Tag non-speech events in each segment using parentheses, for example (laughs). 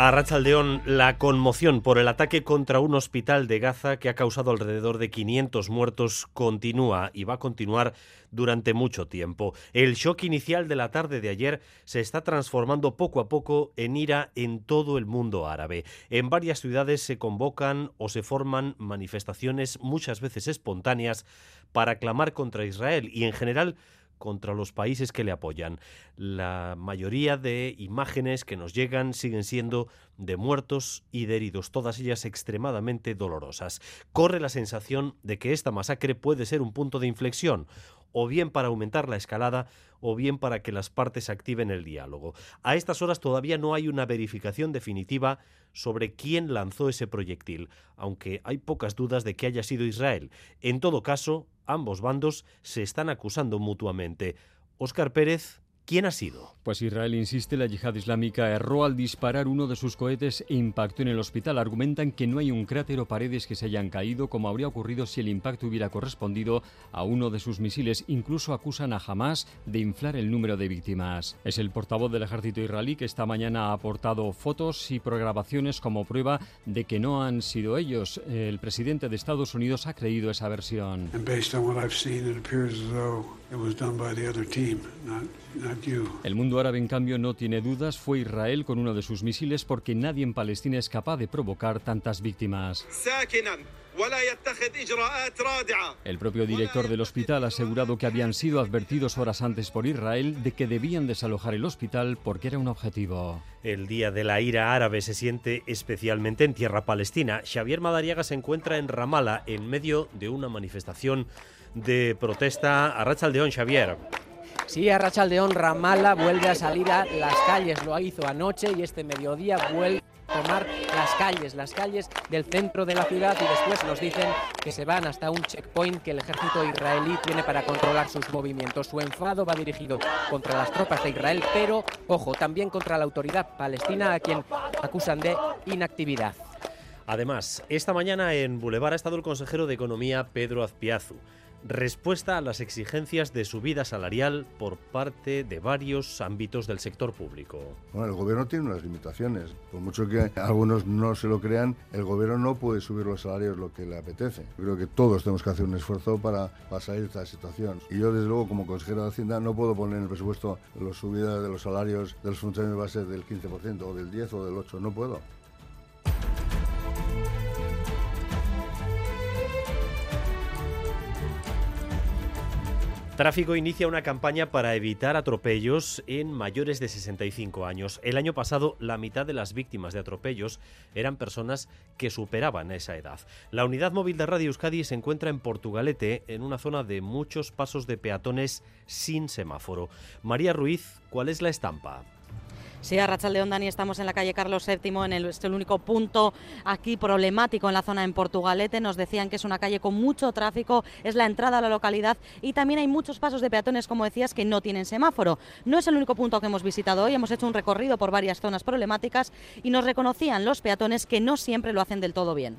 A Rachaldeón, la conmoción por el ataque contra un hospital de Gaza que ha causado alrededor de 500 muertos continúa y va a continuar durante mucho tiempo. El shock inicial de la tarde de ayer se está transformando poco a poco en ira en todo el mundo árabe. En varias ciudades se convocan o se forman manifestaciones muchas veces espontáneas para clamar contra Israel y en general contra los países que le apoyan. La mayoría de imágenes que nos llegan siguen siendo de muertos y de heridos, todas ellas extremadamente dolorosas. Corre la sensación de que esta masacre puede ser un punto de inflexión, o bien para aumentar la escalada o bien para que las partes activen el diálogo. A estas horas todavía no hay una verificación definitiva sobre quién lanzó ese proyectil, aunque hay pocas dudas de que haya sido Israel. En todo caso, ambos bandos se están acusando mutuamente. Óscar Pérez ¿Quién ha sido? Pues Israel insiste, la yihad islámica erró al disparar uno de sus cohetes e impactó en el hospital. Argumentan que no hay un cráter o paredes que se hayan caído, como habría ocurrido si el impacto hubiera correspondido a uno de sus misiles. Incluso acusan a Hamas de inflar el número de víctimas. Es el portavoz del ejército israelí que esta mañana ha aportado fotos y programaciones como prueba de que no han sido ellos. El presidente de Estados Unidos ha creído esa versión. El mundo árabe, en cambio, no tiene dudas. Fue Israel con uno de sus misiles porque nadie en Palestina es capaz de provocar tantas víctimas. El propio director del hospital ha asegurado que habían sido advertidos horas antes por Israel de que debían desalojar el hospital porque era un objetivo. El día de la ira árabe se siente especialmente en tierra palestina. Xavier Madariaga se encuentra en Ramallah en medio de una manifestación de protesta. A Rachaldeón, Xavier. Sí, a Rachaldeón Ramala vuelve a salir a las calles, lo hizo anoche y este mediodía vuelve a tomar las calles, las calles del centro de la ciudad y después nos dicen que se van hasta un checkpoint que el ejército israelí tiene para controlar sus movimientos. Su enfado va dirigido contra las tropas de Israel, pero ojo, también contra la autoridad palestina a quien acusan de inactividad. Además, esta mañana en Boulevard ha estado el consejero de Economía Pedro Azpiazu respuesta a las exigencias de subida salarial por parte de varios ámbitos del sector público. Bueno, el gobierno tiene unas limitaciones. Por mucho que (laughs) algunos no se lo crean, el gobierno no puede subir los salarios lo que le apetece. Creo que todos tenemos que hacer un esfuerzo para, salir de esta situación. Y yo, desde luego, como consejero de Hacienda, no puedo poner en el presupuesto la subida de los salarios de los funcionarios base del 15% o del 10 o del 8. No puedo. Tráfico inicia una campaña para evitar atropellos en mayores de 65 años. El año pasado, la mitad de las víctimas de atropellos eran personas que superaban esa edad. La unidad móvil de Radio Euskadi se encuentra en Portugalete, en una zona de muchos pasos de peatones sin semáforo. María Ruiz, ¿cuál es la estampa? Sí, a Rachaldeón, Dani, estamos en la calle Carlos VII, en el, es el único punto aquí problemático en la zona en Portugalete. Nos decían que es una calle con mucho tráfico, es la entrada a la localidad y también hay muchos pasos de peatones, como decías, que no tienen semáforo. No es el único punto que hemos visitado hoy, hemos hecho un recorrido por varias zonas problemáticas y nos reconocían los peatones que no siempre lo hacen del todo bien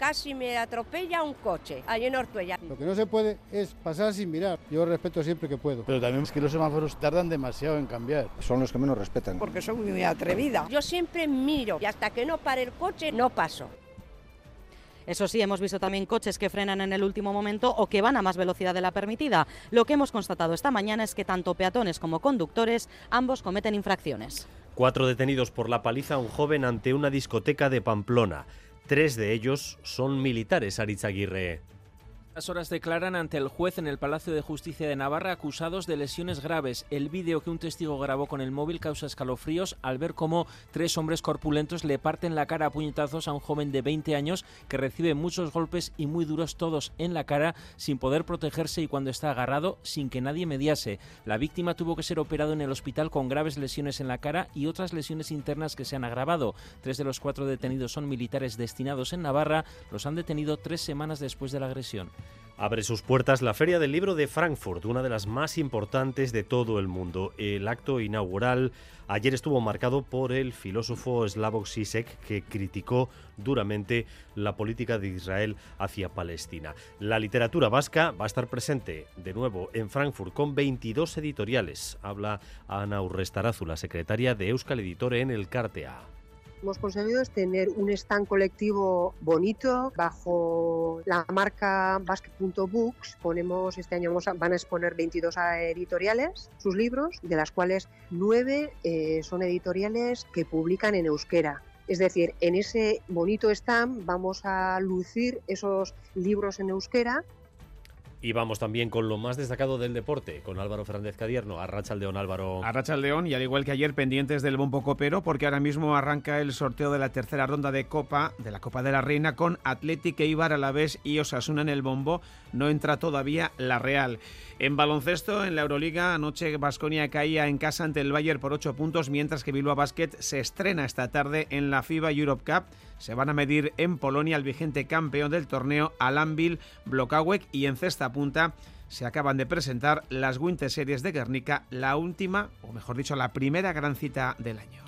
casi me atropella un coche allí en Ortuella. Lo que no se puede es pasar sin mirar. Yo respeto siempre que puedo. Pero también es que los semáforos tardan demasiado en cambiar. Son los que menos respetan. Porque son muy atrevida. Yo siempre miro y hasta que no pare el coche no paso. Eso sí, hemos visto también coches que frenan en el último momento o que van a más velocidad de la permitida. Lo que hemos constatado esta mañana es que tanto peatones como conductores ambos cometen infracciones. Cuatro detenidos por la paliza a un joven ante una discoteca de Pamplona. Tres de ellos son militares, Aguirre. Las horas declaran ante el juez en el Palacio de Justicia de Navarra acusados de lesiones graves. El vídeo que un testigo grabó con el móvil causa escalofríos al ver cómo tres hombres corpulentos le parten la cara a puñetazos a un joven de 20 años que recibe muchos golpes y muy duros todos en la cara sin poder protegerse y cuando está agarrado sin que nadie mediase. La víctima tuvo que ser operado en el hospital con graves lesiones en la cara y otras lesiones internas que se han agravado. Tres de los cuatro detenidos son militares destinados en Navarra. Los han detenido tres semanas después de la agresión. Abre sus puertas la Feria del Libro de Frankfurt, una de las más importantes de todo el mundo. El acto inaugural ayer estuvo marcado por el filósofo Slavoj Zizek, que criticó duramente la política de Israel hacia Palestina. La literatura vasca va a estar presente de nuevo en Frankfurt con 22 editoriales. Habla Ana Urrestarazu, la secretaria de Euskal Editore en el Cartea hemos conseguido es tener un stand colectivo bonito bajo la marca basket.books. Ponemos este año van a exponer 22 editoriales sus libros, de las cuales 9 eh, son editoriales que publican en euskera. Es decir, en ese bonito stand vamos a lucir esos libros en euskera y vamos también con lo más destacado del deporte, con Álvaro Fernández Cadierno. Arracha León, Álvaro. Arracha León, y al igual que ayer, pendientes del bombo copero, porque ahora mismo arranca el sorteo de la tercera ronda de Copa, de la Copa de la Reina, con Atlético Eibar a la vez y Osasuna en el bombo. No entra todavía la Real. En baloncesto, en la Euroliga, anoche Basconia caía en casa ante el Bayern por 8 puntos, mientras que Bilbao Basket se estrena esta tarde en la FIBA Europe Cup se van a medir en Polonia el vigente campeón del torneo, Alambil Blokawek, y en cesta punta se acaban de presentar las Winter Series de Guernica, la última, o mejor dicho, la primera gran cita del año.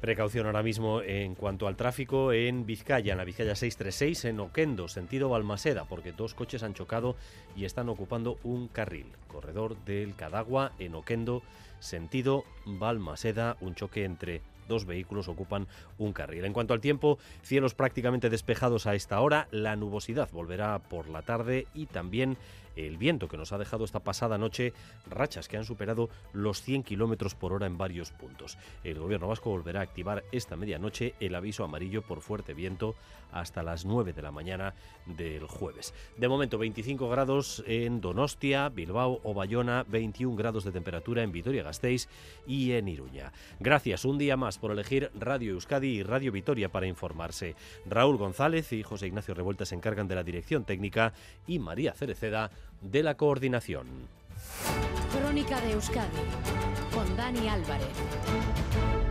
Precaución ahora mismo en cuanto al tráfico en Vizcaya, en la Vizcaya 636, en Oquendo, sentido Balmaseda, porque dos coches han chocado y están ocupando un carril. Corredor del Cadagua, en Oquendo, sentido Balmaseda, un choque entre dos vehículos ocupan un carril. En cuanto al tiempo, cielos prácticamente despejados a esta hora, la nubosidad volverá por la tarde y también el viento que nos ha dejado esta pasada noche rachas que han superado los 100 kilómetros por hora en varios puntos. El gobierno vasco volverá a activar esta medianoche el aviso amarillo por fuerte viento hasta las 9 de la mañana del jueves. De momento 25 grados en Donostia, Bilbao o Bayona, 21 grados de temperatura en Vitoria-Gasteiz y en Iruña. Gracias un día por elegir Radio Euskadi y Radio Vitoria para informarse. Raúl González y José Ignacio Revuelta se encargan de la dirección técnica y María Cereceda de la coordinación. Crónica de Euskadi con Dani Álvarez.